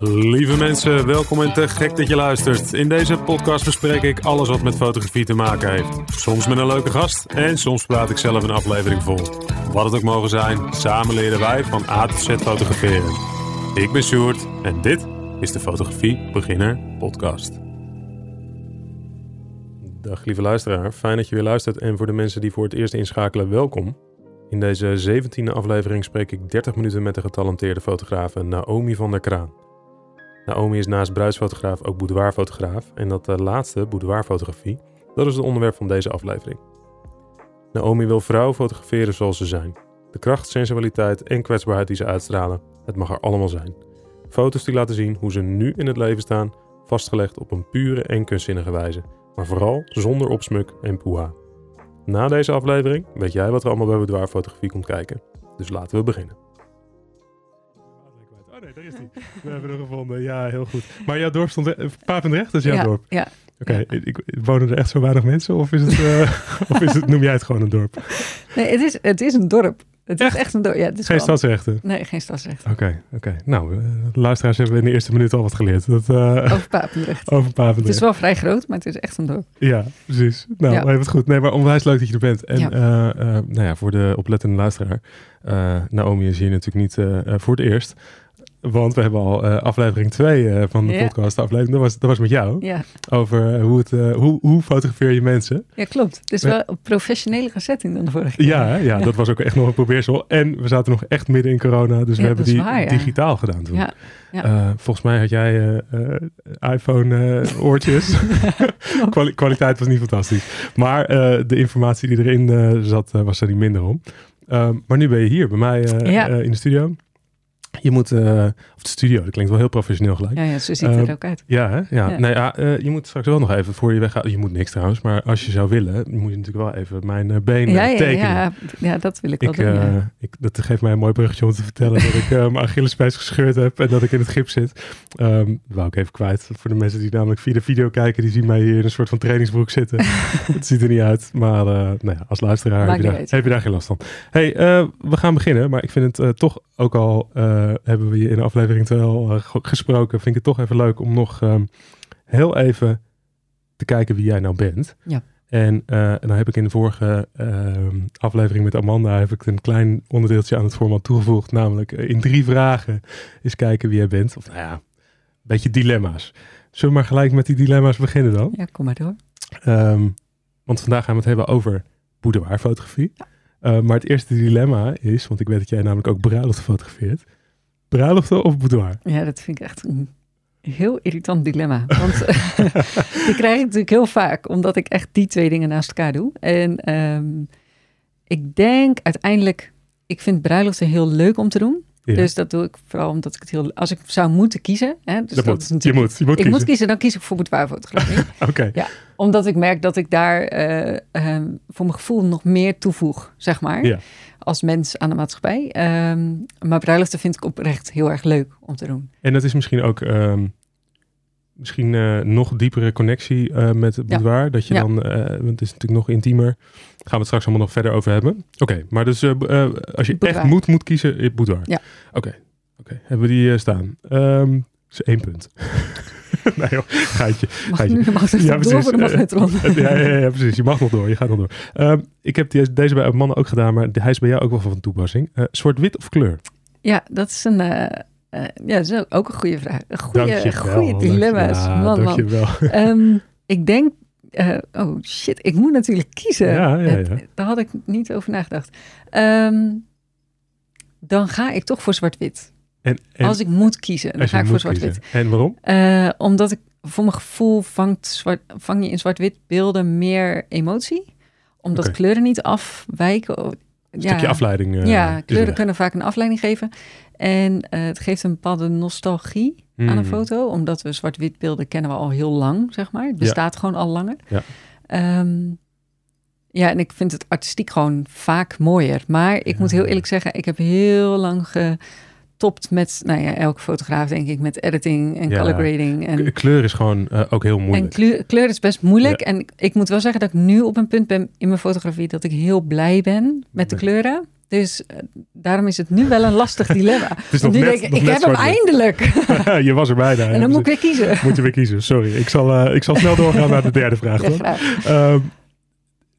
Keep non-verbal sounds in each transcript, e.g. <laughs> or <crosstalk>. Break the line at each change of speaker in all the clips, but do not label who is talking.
Lieve mensen, welkom en te gek dat je luistert. In deze podcast bespreek ik alles wat met fotografie te maken heeft. Soms met een leuke gast en soms praat ik zelf een aflevering vol. Wat het ook mogen zijn, samen leren wij van A tot Z fotograferen. Ik ben Sjoerd en dit is de Fotografie Beginner Podcast. Dag lieve luisteraar, fijn dat je weer luistert en voor de mensen die voor het eerst inschakelen, welkom. In deze 17e aflevering spreek ik 30 minuten met de getalenteerde fotografe Naomi van der Kraan. Naomi is naast bruidsfotograaf ook boudoirfotograaf en dat uh, laatste, boudoirfotografie, dat is het onderwerp van deze aflevering. Naomi wil vrouwen fotograferen zoals ze zijn. De kracht, sensualiteit en kwetsbaarheid die ze uitstralen, het mag er allemaal zijn. Foto's die laten zien hoe ze nu in het leven staan, vastgelegd op een pure en kunstzinnige wijze, maar vooral zonder opsmuk en poeha. Na deze aflevering weet jij wat er allemaal bij boudoirfotografie komt kijken. Dus laten we beginnen. Daar is. We hebben hem gevonden. Ja, heel goed. Maar jouw dorp stond... Papendrecht is jouw
ja,
dorp?
Ja.
Oké,
ja.
wonen er echt zo weinig mensen? Of, is het, eh, <laughs> of is het, noem jij het gewoon een dorp?
Nee, het is, het is een dorp. Het
Echt?
is echt een dorp. Ja, het is
Geen stadsrechten?
Nee, geen stadsrecht.
Oké, oké. Nou, eh, de luisteraars hebben in de eerste minuut al wat geleerd. Dat, eh,
Over Papendrecht.
over
Het
Papendrecht.
is wel vrij groot, maar het is echt een dorp.
Ja, precies. Nou,
Ja.
even het goed. Nee, maar onwijs leuk dat je er bent. En
Ja.
eh, eh, nou ja, voor de oplettende luisteraar. eh, Naomi is hier natuurlijk niet eh, eh, voor het eerst. Want we hebben al eh, aflevering 2 van de
Ja.
podcast. Aflevering, dat was, dat was met jou.
Ja,
Over eh, hoe, het, eh, hoe, hoe fotografeer je mensen.
ja klopt. Het is
Ja.
wel een professionele setting dan de vorige keer.
Ja, ja, dat was ook echt nog een probeersel. En we zaten nog echt midden in corona. Dus we hebben die
waar,
digitaal gedaan toen. Eh, volgens mij had jij eh, eh, iPhone eh, oortjes. <laughs> Kwali- kwaliteit was niet fantastisch. Maar eh, de informatie die erin eh, zat, eh, was er niet minder om. Ehm, maar nu ben je hier bij mij eh,
Ja.
eh, in de studio. Je moet, eh, of de studio, dat klinkt wel heel professioneel gelijk.
ja, ja, zo ziet het
Eh,
er ook uit.
Ja, hè? Ja.
Ja.
Nee, ja, eh, je moet straks wel nog even voor je weggaat. Je moet niks trouwens, maar als je zou willen, moet je natuurlijk wel even mijn benen
Ja, ja,
tekenen.
ja, ja, dat wil ik wel
Ik,
doen.
eh,
ja.
ik, dat geeft mij een mooi bruggetje om te vertellen dat ik mijn Achillespees gescheurd heb en dat ik in het gips zit. Dat wou ik even kwijt. Voor de mensen die namelijk via de video kijken, die zien mij hier in een soort van trainingsbroek zitten. <laughs> het ziet er niet uit, maar nou ja, als luisteraar heb je, daar, heb je daar geen last van. hey, we gaan beginnen, maar ik vind het toch, ook al eh, hebben we je in aflevering 2 al eh, ge- gesproken, vind ik het toch even leuk om nog ehm, heel even te kijken wie jij nou bent.
Ja.
En, eh, en dan heb ik in de vorige ehm, aflevering met Amanda heb ik een klein onderdeeltje aan het format toegevoegd. Namelijk in drie vragen eens kijken wie jij bent. Of nou ja, een beetje dilemma's. Zullen we maar gelijk met die dilemma's beginnen dan?
ja, kom maar door.
Ehm, want vandaag gaan we het hebben over boudoirfotografie. Eh, maar het eerste dilemma is, want ik weet dat jij namelijk ook bruiloften fotografeert. Bruiloften of boudoir?
Ja, dat vind ik echt een heel irritant dilemma. Want <laughs> die krijg ik natuurlijk heel vaak, omdat ik echt die twee dingen naast elkaar doe. En ehm, ik denk uiteindelijk, ik vind bruiloften heel leuk om te doen.
Ja,
Dus dat doe ik vooral omdat ik het heel... Als ik zou moeten kiezen... Hè, dus
dat
dat
moet. Je moet, je moet
ik
kiezen.
moet kiezen, dan kies ik voor boudoirfotografie. <laughs>
Oké,
omdat ik merk dat ik daar eh, ehm, voor mijn gevoel nog meer toevoeg, zeg maar.
Ja.
Als mens aan de maatschappij. Ehm, maar bruiloften vind ik oprecht heel erg leuk om te doen.
En dat is misschien ook ehm, misschien eh, nog diepere connectie eh, met het
Ja.
boudoir. Dat je
Ja.
dan, want het is natuurlijk nog intiemer. Daar gaan we het straks allemaal nog verder over hebben. Oké, maar dus als je echt moet, moet kiezen, boudoir.
Ja.
Oké, hebben we die eh, staan. Ehm dat is één punt. <laughs> nee joh, geitje.
Mag
Ga je-
mag
Ja,
door
precies.
voor de <laughs>
ja, ja, ja, precies. Je mag nog door. Je gaat nog door. Ehm, ik heb die, deze bij mannen ook gedaan, maar hij is bij jou ook wel van toepassing. Eh, Zwart-wit of kleur?
Ja, dat is een... eh, ja, dat is ook- een goede vraag. Een goede, goede dilemma's.
Ja,
man, man. <laughs> Ehm, ik denk... oh shit, ik moet natuurlijk kiezen.
Ja, ja, ja.
daar had ik niet over nagedacht. Ehm, dan ga ik toch voor zwart-wit.
En, en
Als ik moet kiezen, dan ga ik voor zwart-wit.
En waarom?
Eh, omdat ik voor mijn gevoel vangt zwart, vang je in zwart-wit beelden meer emotie. Omdat kleuren niet afwijken. Oh,
Een stukje afleiding. eh,
ja, kleuren kunnen vaak een afleiding geven. En eh, het geeft een bepaalde nostalgie aan een
Hmm.
foto. Omdat we zwart-wit beelden kennen we al heel lang, zeg maar. Het bestaat gewoon al langer.
Ja.
Ehm, ja, en ik vind het artistiek gewoon vaak mooier. Maar ik
Ja.
moet heel eerlijk zeggen, ik heb heel lang getopt met, nou ja, elke fotograaf denk ik, met editing en
Ja.
color grading. En,
Kleur is gewoon eh, ook heel
en
moeilijk.
kleur, kleur is best moeilijk. En ik, moet wel zeggen dat ik nu op een punt ben in mijn fotografie dat ik heel blij ben met de kleuren. Dus uh, daarom is het nu wel een lastig dilemma. <laughs> nu
net,
denk ik, ik heb hem eindelijk. <laughs>
je was er bijna.
en dan moet ik weer kiezen.
Moet je weer kiezen, sorry. Ik zal, eh, ik zal snel doorgaan naar de derde vraag. <laughs>
Ja,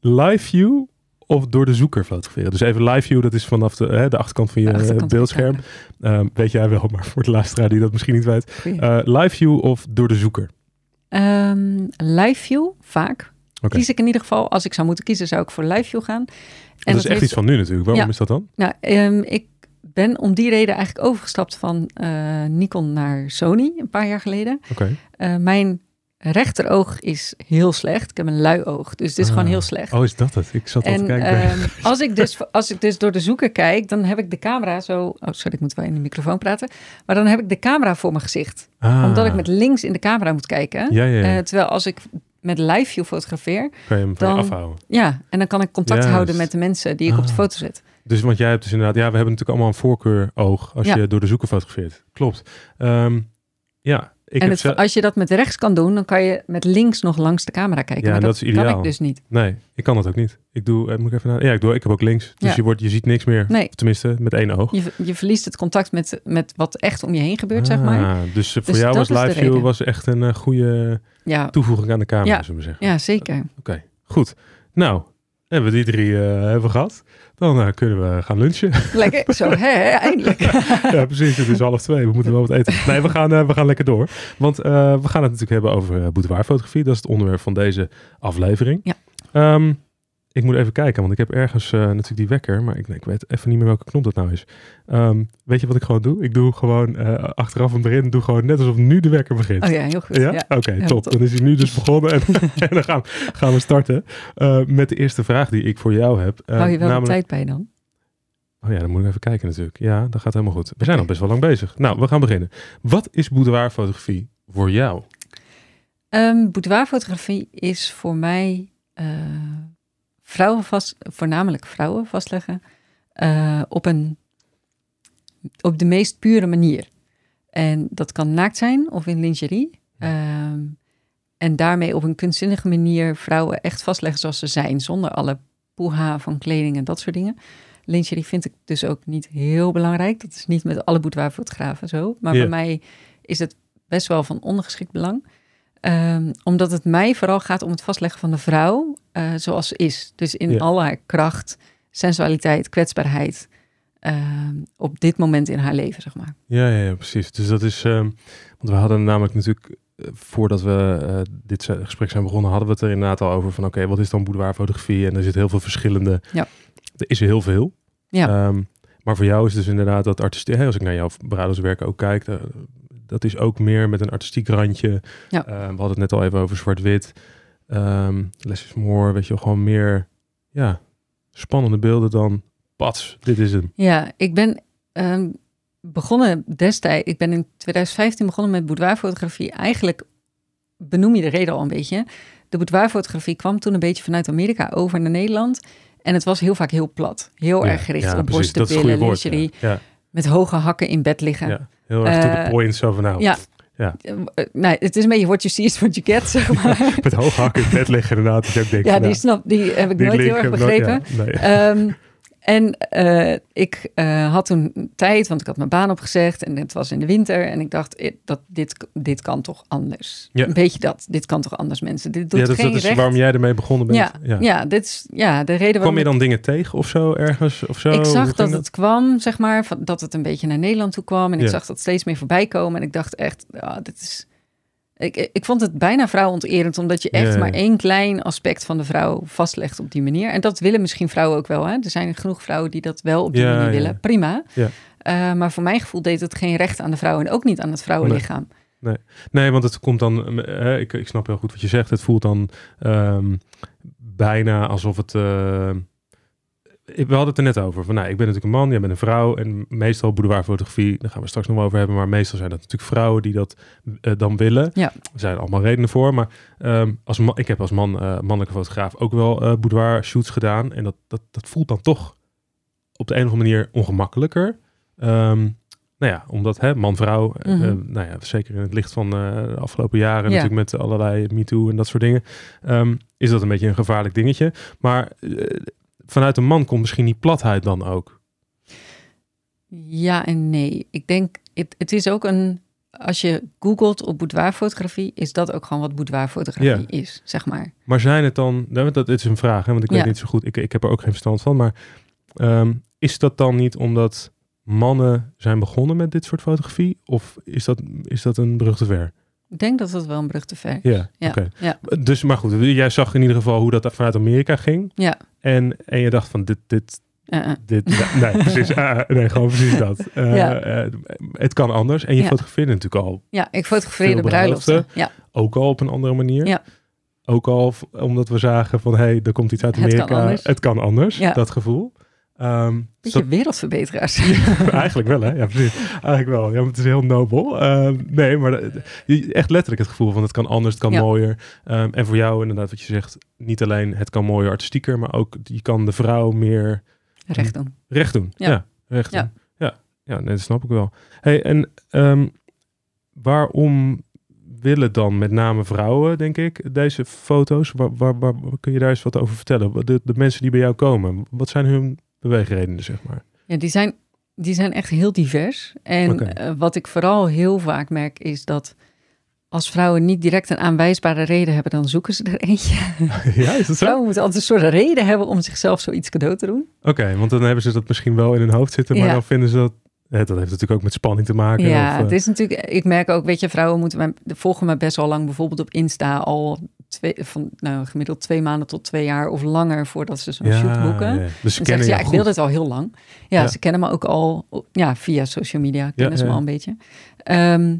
live view of door de zoeker fotograferen? Dus even live view, dat is vanaf de, hè, de achterkant van je
achterkant van
beeldscherm. Ehm, weet jij wel, <laughs> maar voor de luisteraar die dat misschien niet weet. Eh, live view of door de zoeker?
Ehm, live view, vaak. Kies ik in ieder geval, als ik zou moeten kiezen, zou ik voor live view gaan.
Dat is echt iets van nu natuurlijk. Waarom
Ja.
is dat dan?
Nou, ehm, ik ben om die reden eigenlijk overgestapt van eh, Nikon naar Sony een paar jaar geleden. Eh, mijn rechteroog is heel slecht. Ik heb een lui oog, dus het is
Ah.
gewoon heel slecht.
Oh, is dat het? Ik zat al te
En
kijken.
ehm, als, ik dus, <laughs> als ik dus door de zoeker kijk, dan heb ik de camera zo... Oh, sorry, ik moet wel in de microfoon praten. Maar dan heb ik de camera voor mijn gezicht.
Ah.
Omdat ik met links in de camera moet kijken.
Ja, ja, ja.
Eh, terwijl als ik met live view fotografeer,
kan je hem van je
dan-
afhouden.
ja, en dan kan ik contact
Juist.
houden met de mensen die ik op de
Ah.
foto zet.
Dus want jij hebt dus inderdaad, ja, we hebben natuurlijk allemaal een voorkeuroog als
Ja.
je door de zoeker fotografeert. Klopt. Ehm, ja, ik
en
heb
het,
zelf-
als je dat met rechts kan doen, dan kan je met links nog langs de camera kijken.
Ja,
maar
dat
dat,
is ideaal.
kan ik dus niet.
Nee, ik kan dat ook niet. Ik doe, eh, moet ik even naar, ja, ik doe, ik heb ook links. Dus
Ja.
je, wordt, je ziet niks meer.
Nee.
Tenminste, met één oog.
Je, je verliest het contact met, met wat echt om je heen gebeurt, zeg maar.
Ah, Dus eh, voor
Dus
jou was live view was echt een eh, goede
Ja,
toevoeging aan de camera, zullen we zeggen.
ja zeker.
Oké, goed. Nou, hebben we die drie eh, hebben gehad. Dan eh, kunnen we gaan lunchen.
Lekker, zo, hè, eindelijk. <laughs>
ja, precies. Het is half twee. We moeten wel wat eten. Nee, we gaan, eh, we gaan lekker door. Want we gaan het natuurlijk hebben over boudoirfotografie. Dat is het onderwerp van deze aflevering.
Ja.
Ehm, ik moet even kijken, want ik heb ergens eh, natuurlijk die wekker. Maar ik, ik weet even niet meer welke knop dat nou is. Ehm, weet je wat ik gewoon doe? Ik doe gewoon eh, achteraf en erin. Doe gewoon net alsof nu de wekker begint.
Oh ja, heel goed.
Ja?
Ja.
Oké,
Ja,
top.
top.
Dan is hij nu dus begonnen. En, <laughs> en dan gaan, gaan we starten eh, met de eerste vraag die ik voor jou heb.
Hou je wel
namelijk-
de tijd bij dan?
Oh ja, dan moet ik even kijken natuurlijk. Ja, dat gaat helemaal goed. We zijn al best wel lang bezig. Nou, we gaan beginnen. Wat is boudoirfotografie voor jou?
Ehm boudoirfotografie is voor mij vrouwen vast, voornamelijk vrouwen vastleggen eh, op, een, op de meest pure manier. En dat kan naakt zijn of in lingerie. Ehm, en daarmee op een kunstzinnige manier vrouwen echt vastleggen zoals ze zijn, zonder alle poeha van kleding en dat soort dingen. Lingerie vind ik dus ook niet heel belangrijk. Dat is niet met alle boudoirfotografen zo. Maar
Ja.
bij mij is het best wel van ondergeschikt belang. Ehm, omdat het mij vooral gaat om het vastleggen van de vrouw eh, zoals ze is. Dus in
Ja.
al haar kracht, sensualiteit, kwetsbaarheid. ehm, op dit moment in haar leven, zeg maar.
Ja, ja, ja, precies. Dus dat is... ehm, want we hadden namelijk natuurlijk... eh, voordat we eh, dit gesprek zijn begonnen... hadden we het er inderdaad al over van... oké, wat is dan boudoirfotografie? En er zit heel veel verschillende...
Ja.
Er is er heel veel.
Ja.
Maar voor jou is dus inderdaad dat artistiek... Als ik naar jouw bruiderswerk ook kijk... dat is ook meer met een artistiek randje.
Ja.
Eh, we hadden het net al even over zwart-wit. Ehm less is more, weet je wel, gewoon meer... Ja, spannende beelden dan... Pats, dit is hem.
Ja, ik ben ehm, begonnen destijds, ik ben in 2015 begonnen met boudoirfotografie. Eigenlijk benoem je de reden al een beetje. De boudoirfotografie kwam toen een beetje vanuit Amerika over naar Nederland. En het was heel vaak heel plat. Heel
Ja,
erg gericht
ja,
op
precies.
borsten, billen, lingerie.
Ja,
Met hoge hakken in bed liggen.
Heel erg to the
Eh,
point. Zo van nou,
ja.
Ja.
Eh, nee, het is een beetje what you see is what you get, <laughs> zeg maar.
met hoge hakken in bed liggen inderdaad. Dat je ook denkt,
ja, die,
nou,
snap, die heb ik
die
nooit heel erg
ik nooit-
begrepen.
ja, nee.
Ehm, en eh, ik eh, had toen tijd, want ik had mijn baan opgezegd en het was in de winter. En ik dacht, eh, dat, dit, dit kan toch anders.
Ja.
Een beetje dat. Dit kan toch anders, mensen. Dit doet
ja, dat,
geen
dat is
recht.
waarom jij ermee begonnen bent.
ja,
ja.
ja. dit is ja, de reden
Kwam
waarom
je dan dingen tegen of zo ergens? Of zo?
ik zag dat het kwam, zeg maar, van, dat het een beetje naar Nederland toe kwam. En ik zag dat steeds meer voorbij komen. En ik dacht echt, ja, dit is... Ik, ik vond het bijna vrouwonterend, omdat je echt maar één klein aspect van de vrouw vastlegt op die manier. En dat willen misschien vrouwen ook wel. Hè? Er zijn genoeg vrouwen die dat wel op die manier willen. Prima.
Ja.
Eh, maar voor mijn gevoel deed het geen recht aan de vrouw en ook niet aan het vrouwenlichaam.
Nee, want het komt dan... eh, ik, ik snap heel goed wat je zegt. Het voelt dan ehm, bijna alsof het... eh, we hadden het er net over. Van, nou, ik ben natuurlijk een man, jij bent een vrouw. En meestal boudoirfotografie, daar gaan we straks nog over hebben. Maar meestal zijn dat natuurlijk vrouwen die dat eh, dan willen.
Ja.
Er zijn allemaal redenen voor. Maar ehm, als man, ik heb als man, eh, mannelijke fotograaf ook wel eh boudoir shoots gedaan. En dat, dat, dat voelt dan toch op de een of andere manier ongemakkelijker. Ehm, nou ja, omdat hè, man-vrouw,
Mhm.
nou ja, zeker in het licht van de afgelopen jaren,
Ja.
natuurlijk met allerlei MeToo en dat soort dingen, ehm, is dat een beetje een gevaarlijk dingetje. Maar vanuit een man komt misschien die platheid dan ook.
Ja en nee. Ik denk, het, het is ook een... Als je googelt op boudoirfotografie, is dat ook gewoon wat boudoirfotografie is, zeg maar.
Maar zijn het dan, nou, dat is een vraag, hè, want ik weet
Ja.
niet zo goed, ik, ik heb er ook geen verstand van, maar ehm, is dat dan niet omdat mannen zijn begonnen met dit soort fotografie? Of is dat, is dat een brug te ver?
Ik denk dat dat wel een brug te ver is.
Ja,
Ja,
oké.
ja.
Dus, maar goed, jij zag in ieder geval hoe dat vanuit Amerika ging.
Ja.
En, en je dacht van, dit, dit,
Eh, eh.
dit, nee, <laughs> precies, ah, nee, gewoon precies dat. Eh,
Ja.
eh, het kan anders. En je
Ja.
fotografeerde natuurlijk al,
Ja, ik fotografeerde bruiloften. Ja,
ook al op een andere manier.
Ja.
Ook al omdat we zagen van, hé, hey, er komt iets uit
Het kan
Amerika.
anders.
Het kan anders,
Ja.
dat gevoel. Ehm,
beetje wereldverbeteraars. <laughs>
Eigenlijk wel, hè? Ja, precies. Eigenlijk wel. Ja, het is heel nobel. Ehm, nee, maar echt letterlijk het gevoel van het kan anders, het kan
Ja.
mooier. Ehm, en voor jou inderdaad wat je zegt, niet alleen het kan mooier artistieker, maar ook je kan de vrouw meer
Recht doen.
recht doen. Ja,
Ja.
recht doen.
Ja.
Ja, nee, dat snap ik wel. Hey, en waarom willen dan met name vrouwen, denk ik, deze foto's? Waar, waar, waar, kun je daar eens wat over vertellen? De, de mensen die bij jou komen, wat zijn hun beweegredenen, zeg maar?
Ja, die zijn, die zijn echt heel divers. En eh, wat ik vooral heel vaak merk is dat als vrouwen niet direct een aanwijsbare reden hebben, dan zoeken ze er eentje. <laughs>
ja, is dat zo?
Vrouwen moeten altijd een soort reden hebben om zichzelf zoiets cadeau te doen.
Oké, want dan hebben ze dat misschien wel in hun hoofd zitten, maar
Ja.
dan vinden ze dat... Dat heeft natuurlijk ook met spanning te maken.
ja,
of, eh,
het is natuurlijk, ik merk ook, weet je, vrouwen moeten mij, volgen me best wel lang, bijvoorbeeld op Insta, al twee, van nou, gemiddeld twee maanden tot twee jaar of langer voordat ze zo'n shoot boeken.
ja. Dus ze kennen
ze, ja, ik wil dit al heel lang. Ja,
Ja.
ze kennen me ook al ja, via social media, kennen ze me al een beetje. Ehm,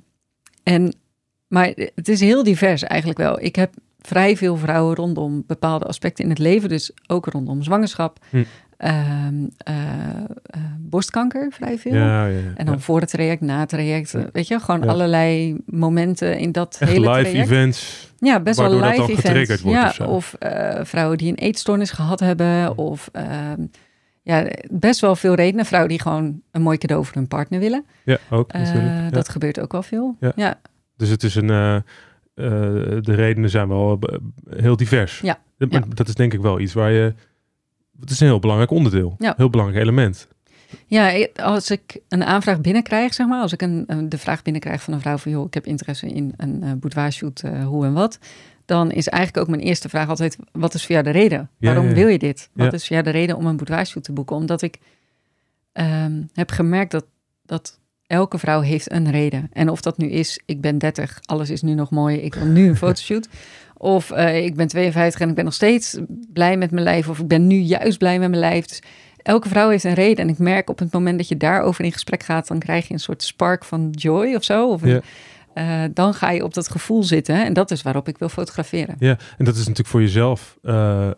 en, maar het is heel divers eigenlijk wel. Ik heb vrij veel vrouwen rondom bepaalde aspecten in het leven, dus ook rondom zwangerschap,
Hm.
Ehm, eh, eh, borstkanker, vrij veel.
Ja, ja, ja.
En dan voor het traject, na het traject, weet je, gewoon allerlei momenten in dat
Echt
hele
live
traject.
events.
Ja, best wel live events.
wordt
ja,
of
eh, vrouwen die een eetstoornis gehad hebben. Of ehm, ja, best wel veel redenen. Vrouwen die gewoon een mooi cadeau voor hun partner willen.
Ja, ook. Ja.
Dat gebeurt ook wel veel.
Ja.
Ja,
Dus het is een... de redenen zijn wel heel divers.
Ja,
Dat- maar
ja.
Dat is denk ik wel iets waar je... Het is een heel belangrijk onderdeel.
Ja.
Heel belangrijk element.
ja, als ik een aanvraag binnenkrijg, zeg maar. Als ik een, de vraag binnenkrijg van een vrouw van... joh, ik heb interesse in een uh, boudoirshoot, eh, hoe en wat. Dan is eigenlijk ook mijn eerste vraag altijd... wat is voor jou de reden?
Ja,
Waarom
ja,
wil je dit? Wat
Ja.
is voor jou de reden om een boudoirshoot te boeken? Omdat ik ehm, heb gemerkt dat, dat elke vrouw heeft een reden. En of dat nu is, ik ben 30, alles is nu nog mooi, ik wil nu een <laughs> fotoshoot. Of eh, ik ben 52 en ik ben nog steeds blij met mijn lijf. Of ik ben nu juist blij met mijn lijf. Dus elke vrouw heeft een reden. En ik merk op het moment dat je daarover in gesprek gaat, dan krijg je een soort spark van joy of zo. Of een-
Ja.
eh, dan ga je op dat gevoel zitten. En dat is waarop ik wil fotograferen.
Ja, en dat is natuurlijk voor jezelf eh,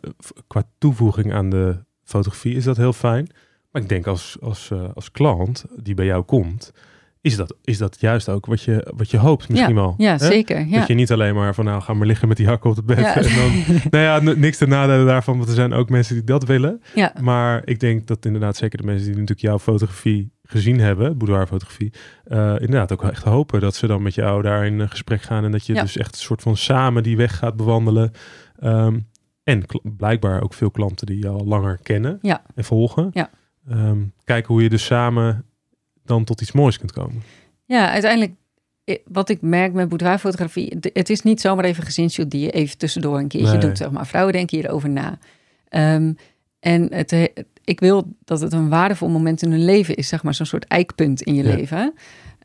qua toevoeging aan de fotografie is dat heel fijn. Maar ik denk als, als, eh, als klant die bij jou komt, is dat, is dat juist ook wat je, wat je hoopt misschien wel.
Ja,
hè?
zeker. Ja.
Dat je niet alleen maar van nou ga maar liggen met die hakken op het bed.
Ja.
En dan, <laughs> nou ja, niks te nadelen daarvan, want er zijn ook mensen die dat willen.
ja.
Maar ik denk dat inderdaad zeker de mensen die natuurlijk jouw fotografie gezien hebben, boudoirfotografie, eh inderdaad ook echt hopen dat ze dan met jou daar in gesprek gaan en dat je
Ja.
dus echt een soort van samen die weg gaat bewandelen. Ehm, en blijkbaar ook veel klanten die je al langer kennen
Ja.
en volgen.
Ja.
Ehm, kijken hoe je dus samen dan tot iets moois kunt komen.
Ja, uiteindelijk, eh, wat ik merk met boudoirfotografie, het is niet zomaar even gezinsshoot die je even tussendoor een keertje
Nee.
doet, zeg maar. Vrouwen denken hierover na. Ehm, en het, he- ik wil dat het een waardevol moment in hun leven is, zeg maar, zo'n soort eikpunt in je
Ja.
leven.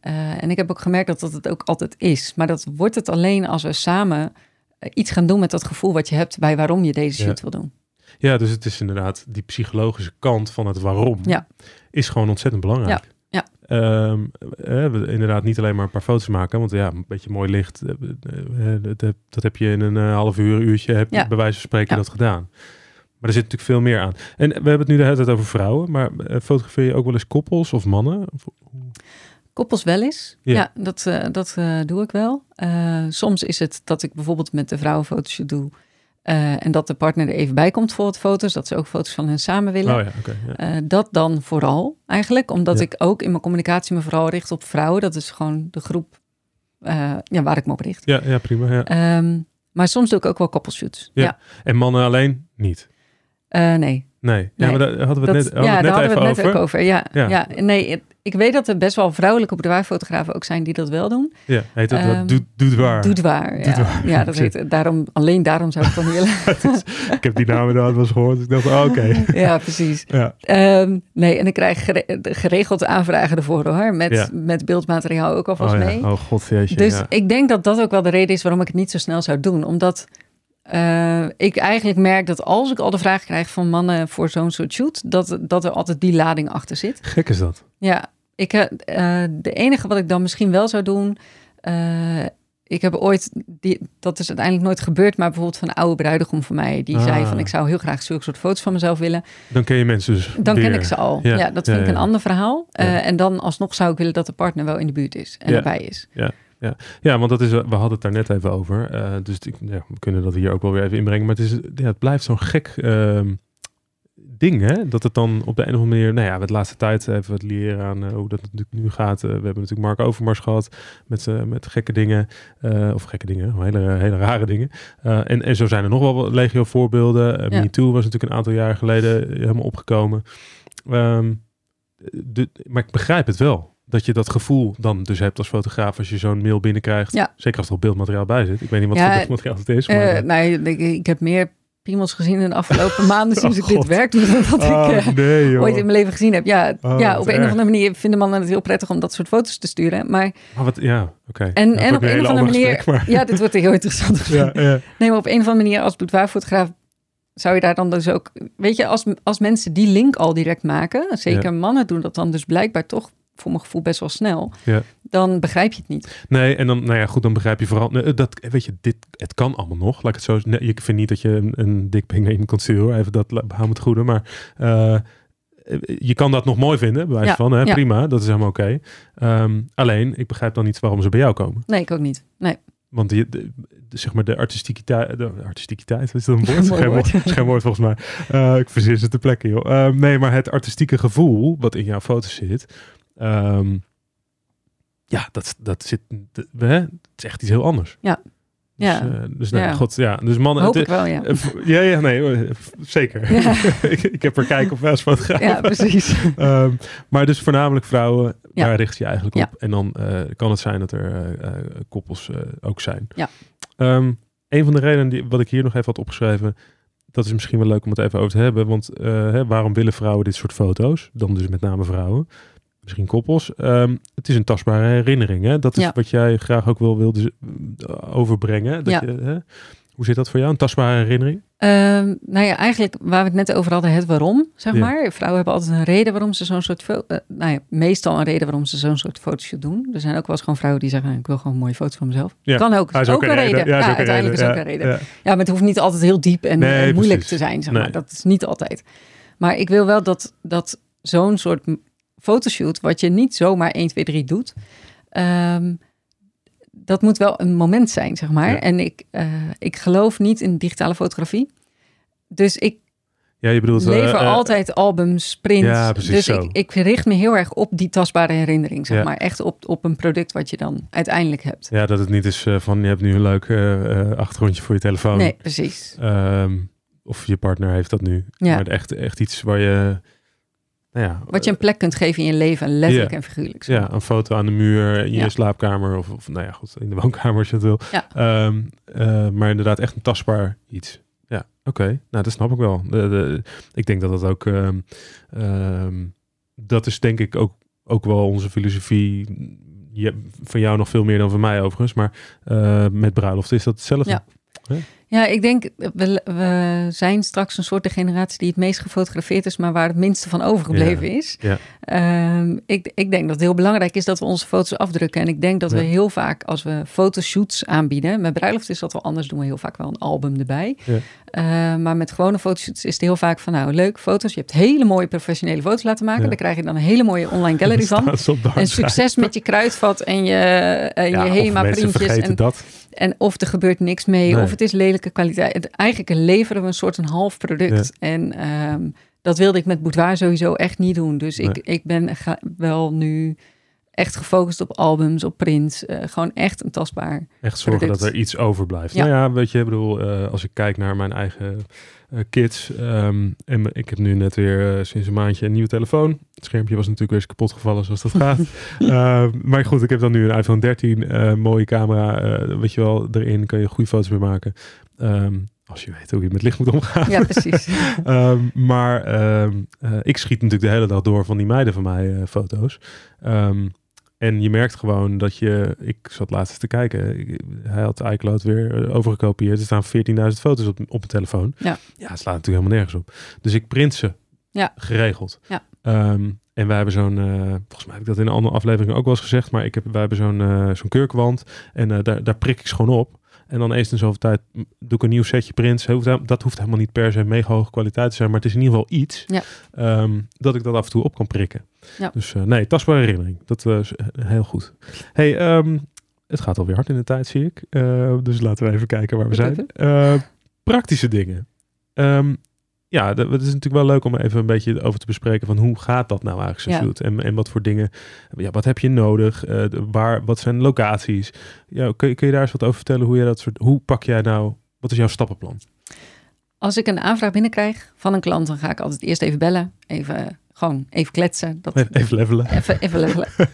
Eh, en ik heb ook gemerkt dat dat het ook altijd is. Maar dat wordt het alleen als we samen eh, iets gaan doen met dat gevoel wat je hebt bij waarom je deze
Ja.
shoot wil doen.
Ja, dus het is inderdaad die psychologische kant van het waarom
Ja.
is gewoon ontzettend belangrijk.
Ja,
Ehm, eh, we- inderdaad, niet alleen maar een paar foto's maken, want ja, een beetje mooi licht, eh, eh, dat, heb- dat heb je in een half uur, uurtje, heb je
Ja.
bij wijze van spreken
Ja.
dat gedaan. Maar er zit natuurlijk veel meer aan. En we hebben het nu de hele tijd over vrouwen, maar fotografeer je ook wel eens koppels of mannen? Of-
Koppels wel eens.
Ja.
Ja, dat, dat doe ik wel. Soms is het dat ik bijvoorbeeld met de vrouw een fotoshoot doe. Eh, en dat de partner er even bij komt voor het foto's. Dat ze ook foto's van hen samen willen.
Oh ja.
Eh, dat dan vooral eigenlijk. Omdat
Ja.
ik ook in mijn communicatie me vooral richt op vrouwen. Dat is gewoon de groep eh, ja, waar ik me op richt.
ja, ja, prima. Ja.
Ehm, maar soms doe ik ook wel koppelshoots.
Ja.
Ja.
En mannen alleen niet?
Nee.
Nee. Ja,
Nee.
maar daar hadden we het
Dat-
net,
ja, daar hadden we het net
over.
ook over. Ja,
Ja.
ja. nee, ik weet dat er best wel vrouwelijke boudoirfotografen ook zijn die dat wel doen.
Ja, heet dat,
Ehm,
doet, doet waar.
Doet waar.
Doet
ja.
waar.
ja, dat <laughs> heet, daarom, alleen daarom zou ik dan willen. <laughs>
ik heb die naam inderdaad wel eens gehoord. dus Ik dacht, oh, oké. <laughs>
ja, precies.
Ja,
Ehm, nee, en ik krijg gere- geregeld aanvragen ervoor hoor. Met,
Ja.
met beeldmateriaal ook alvast
oh,
mee.
oh god, jeetje.
Dus ik denk dat dat ook wel de reden is waarom ik het niet zo snel zou doen. Omdat eh, ik eigenlijk merk dat als ik al de vraag krijg van mannen voor zo'n soort shoot, dat, dat er altijd die lading achter zit.
Gek is dat.
Ja, ik, eh, de enige wat ik dan misschien wel zou doen. eh, ik heb ooit, die, dat is uiteindelijk nooit gebeurd, maar bijvoorbeeld van een oude bruidegom van mij, die
Ah.
zei van ik zou heel graag zulke soort foto's van mezelf willen.
Dan ken je mensen dus
Dan
weer.
ken ik ze al. Ja,
Ja,
dat
ja,
vind ik
ja.
een ander verhaal.
Ja.
Eh, en dan alsnog zou ik willen dat de partner wel in de buurt is en
Ja.
erbij is.
Ja, want dat is, we hadden het daar net even over. dus ik, ja, we kunnen dat hier ook wel weer even inbrengen. Maar het, is, ja, het blijft zo'n gek ehm, ding, hè? Dat het dan op de een of andere manier... Nou ja, we de laatste tijd even wat leren aan eh, hoe dat natuurlijk nu gaat. Eh, we hebben natuurlijk Mark Overmars gehad met, z'n- met gekke dingen. eh, of gekke dingen, hele, hele rare dingen. Eh, en, en zo zijn er nog wel legio voorbeelden.
Ja.
Me Too was natuurlijk een aantal jaren geleden helemaal opgekomen. Ehm, de, maar ik begrijp het wel. Dat je dat gevoel dan dus hebt als fotograaf als je zo'n mail binnenkrijgt.
Ja.
Zeker als er al beeldmateriaal bij zit. Ik weet niet wat
Ja,
voor beeldmateriaal het is. Maar,
Eh,
eh,
ik heb meer piemels gezien in de afgelopen <laughs> maanden sinds
Oh,
ik dit werk doe <laughs> dat ik eh,
nee, joh.
ooit in mijn leven gezien heb. Ja,
Oh,
ja op een
erg.
of andere manier vinden mannen het heel prettig om dat soort foto's te sturen. Maar,
Maar wat, ja, oké.
en,
het
en op een
een
of andere manier...
gesprek, maar-
Ja, dit wordt heel interessant <laughs>
ja, ja.
Nee, maar op een of andere manier als boudoirfotograaf zou je daar dan dus ook... Weet je, als, als mensen die link al direct maken, zeker mannen doen dat dan dus blijkbaar toch voor mijn gevoel best wel snel,
Ja.
dan begrijp je het niet.
Nee, en dan, nou ja, goed, dan begrijp je vooral, nee, dat, weet je, dit, het kan allemaal nog. Laat ik het zo, nee, ik vind niet dat je een, een dikping naar iemand kan sturen, even dat, hou het goede, maar eh, je kan dat nog mooi vinden, bij wijze
Ja,
van, hè,
ja.
prima, dat is helemaal oké. Ehm, alleen, ik begrijp dan niet waarom ze bij jou komen.
Nee, ik ook niet. Nee.
Want die, de, de- zeg maar de artistiekiteit, de artistiekiteit, is dat een woord? <laughs> Geen,
woord.
geen woord volgens mij. Eh, ik verzin ze ter plekke, joh. Eh, nee, maar het artistieke gevoel wat in jouw foto's zit, ehm, ja, dat, dat zit, hè, het is echt iets heel anders.
Ja.
Dus,
Ja.
eh, dus nee,
Ja.
god, ja. Dus mannen,
Hoop ik wel, ja.
eh, ja, ja, nee, zeker.
Ja. <laughs>
ik, ik heb er kijk op als fotograaf.
Ja, precies. <laughs>
Ehm, maar dus voornamelijk vrouwen,
Ja.
daar richt je eigenlijk
Ja.
op. En dan eh, kan het zijn dat er koppels ook zijn.
Ja.
Ehm, een van de redenen die, wat ik hier nog even had opgeschreven, dat is misschien wel leuk om het even over te hebben. Want hè, waarom willen vrouwen dit soort foto's? Dan dus met name vrouwen. Misschien koppels. Ehm, het is een tastbare herinnering. Hè? Dat is
Ja.
wat jij graag ook wel wilde overbrengen. Dat
Ja.
je, hè? Hoe zit dat voor jou? Een tastbare herinnering?
Ehm, nou ja, eigenlijk waar we het net over hadden, het waarom, zeg
Ja.
maar. Vrouwen hebben altijd een reden waarom ze zo'n soort... eh, nou ja, meestal een reden waarom ze zo'n soort fotoshoot doen. Er zijn ook wel eens gewoon vrouwen die zeggen, ik wil gewoon een mooie foto van mezelf.
Ja.
Kan ook, is ook, een reden. Ja,
is ook een
uiteindelijk is ook een reden.
ja.
Maar het hoeft niet altijd heel diep en,
Nee,
en moeilijk
precies.
te zijn, zeg
Nee.
maar. Dat is niet altijd. Maar ik wil wel dat, dat zo'n soort fotoshoot, wat je niet zomaar 1, 2, 3 doet, ehm, dat moet wel een moment zijn, zeg maar.
Ja.
En ik, eh, ik geloof niet in digitale fotografie. Dus ik
Ja, je bedoelt...
lever
eh,
altijd albums, prints.
Ja, precies
dus
zo.
ik, ik richt me heel erg op die tastbare herinnering, zeg
Ja.
maar. Echt op, op een product wat je dan uiteindelijk hebt.
Ja, dat het niet is van je hebt nu een leuk achtergrondje voor je telefoon.
Nee, precies.
Ehm, of je partner heeft dat nu.
Ja.
Maar echt, echt iets waar je... Ja,
Wat je een plek kunt geven in je leven, letterlijk en figuurlijk. zeg
Ja, een foto aan de muur in je slaapkamer of, of nou ja, goed, in de woonkamer als je het wil.
Ja.
Ehm, eh, maar inderdaad echt een tastbaar iets. Ja, oké. Nou, dat snap ik wel. De, de, ik denk dat dat ook... ehm, dat is denk ik ook, ook wel onze filosofie. Je, van jou nog veel meer dan van mij overigens. Maar eh, met bruiloft is dat hetzelfde.
Ja. Ja, ik denk, we, we zijn straks een soort de generatie die het meest gefotografeerd is, maar waar het minste van overgebleven is.
ja.
Ehm, ik, ik denk dat het heel belangrijk is dat we onze foto's afdrukken. En ik denk dat we heel vaak, als we fotoshoots aanbieden, met bruiloft is dat wel anders, doen we heel vaak wel een album erbij. Eh, maar met gewone fotoshoots is het heel vaak van, nou, leuk, foto's. Je hebt hele mooie professionele foto's laten maken.
Ja.
Daar krijg je dan een hele mooie online gallery <laughs> van. En succes met je kruidvat en je, en
Ja,
je
of
HEMA
mensen
printjes.
vergeten
En,
dat.
en of er gebeurt niks mee,
Nee.
of het is lelijke kwaliteit. Eigenlijk leveren we een soort een half product. En ehm, dat wilde ik met Boudoir sowieso echt niet doen. Dus ik,
Nee.
ik ben wel nu echt gefocust op albums, op prints. eh, gewoon echt een tastbaar.
Echt zorgen
product.
dat er iets overblijft.
Ja.
Nou ja, weet je, ik bedoel, eh, als ik kijk naar mijn eigen eh, kids. ehm, en ik heb nu net weer sinds een maandje een nieuwe telefoon. Het schermpje was natuurlijk weer eens kapot gevallen zoals dat gaat. <laughs> Eh, maar goed, ik heb dan nu een iPhone 13. eh, mooie camera, weet je wel, erin kan je goede foto's mee maken. Ehm, als je weet hoe je met licht moet omgaan.
Ja, precies. <laughs>
Ehm, maar ehm, ik schiet natuurlijk de hele dag door van die meiden van mij foto's. En je merkt gewoon dat je... Ik zat laatst eens te kijken. ik- hij had iCloud weer eh, overgekopieerd. Er staan 14.000 foto's op, op mijn telefoon.
Ja.
Ja, het slaat natuurlijk helemaal nergens op. Dus ik print ze
Ja.
geregeld.
Ja.
Ehm, en wij hebben zo'n... eh, volgens mij heb ik dat in een andere aflevering ook wel eens gezegd. Maar ik heb, wij hebben zo'n eh, zo'n kurkwand. En daar, daar prik ik ze gewoon op. En dan eens in zoveel tijd doe ik een nieuw setje prints. Dat hoeft helemaal niet per se mega hoge kwaliteit te zijn. Maar het is in ieder geval iets
Ja.
ehm, dat ik dat af en toe op kan prikken.
Ja.
Dus eh, nee, tastbare herinnering. Dat eh, is eh, heel goed. hey, ehm, het gaat alweer hard in de tijd, zie ik. Dus laten we even kijken waar we zijn. Praktische dingen. Ehm, ja, dat- het is natuurlijk wel leuk om even een beetje over te bespreken van hoe gaat dat nou eigenlijk zo
Ja.
shoot en, en wat voor dingen, ja, wat heb je nodig, Eh, waar, wat zijn locaties? Ja, kun, je, kun je daar eens wat over vertellen hoe je dat soort, hoe pak jij nou, wat is jouw stappenplan?
Als ik een aanvraag binnenkrijg van een klant, dan ga ik altijd eerst even bellen. Even, gewoon even kletsen. Dat,
Even, <laughs> even levelen.
Even, even, levelen. <laughs>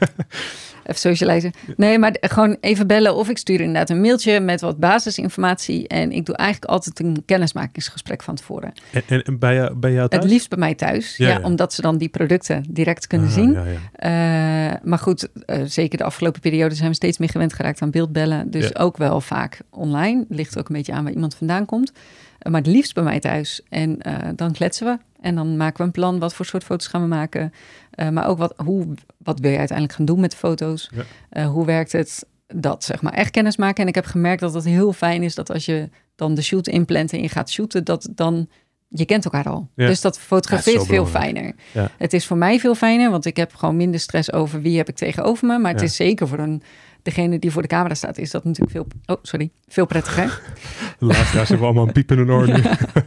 even socializen. Nee, maar gewoon even bellen of ik stuur inderdaad een mailtje met wat basisinformatie. En ik doe eigenlijk altijd een kennismakingsgesprek van tevoren.
En, en, en bij, jou, bij jou thuis?
Het liefst bij mij thuis.
Ja,
Ja,
ja.
omdat ze dan die producten direct kunnen
Ah,
zien.
Ja.
Eh, maar goed, eh, zeker de afgelopen periode zijn we steeds meer gewend geraakt aan beeldbellen. Dus ook wel vaak online. Ligt ook een beetje aan waar iemand vandaan komt. Eh, maar het liefst bij mij thuis. En dan kletsen we. En dan maken we een plan. Wat voor soort foto's gaan we maken? Eh, maar ook wat, hoe, wat wil je uiteindelijk gaan doen met de foto's?
Ja.
Eh, hoe werkt het? Dat zeg maar echt kennis maken. En ik heb gemerkt dat het heel fijn is dat als je dan de shoot inplant en je gaat shooten, dat dan je kent elkaar al.
Ja.
Dus dat fotografeert veel fijner.
Ja.
Het is voor mij veel fijner, want ik heb gewoon minder stress over wie heb ik tegenover me. Maar het is zeker voor een, degene die voor de camera staat, is dat natuurlijk veel, oh, sorry, veel prettiger. <laughs>
Luisteraars hebben allemaal een piep in hun oor nu.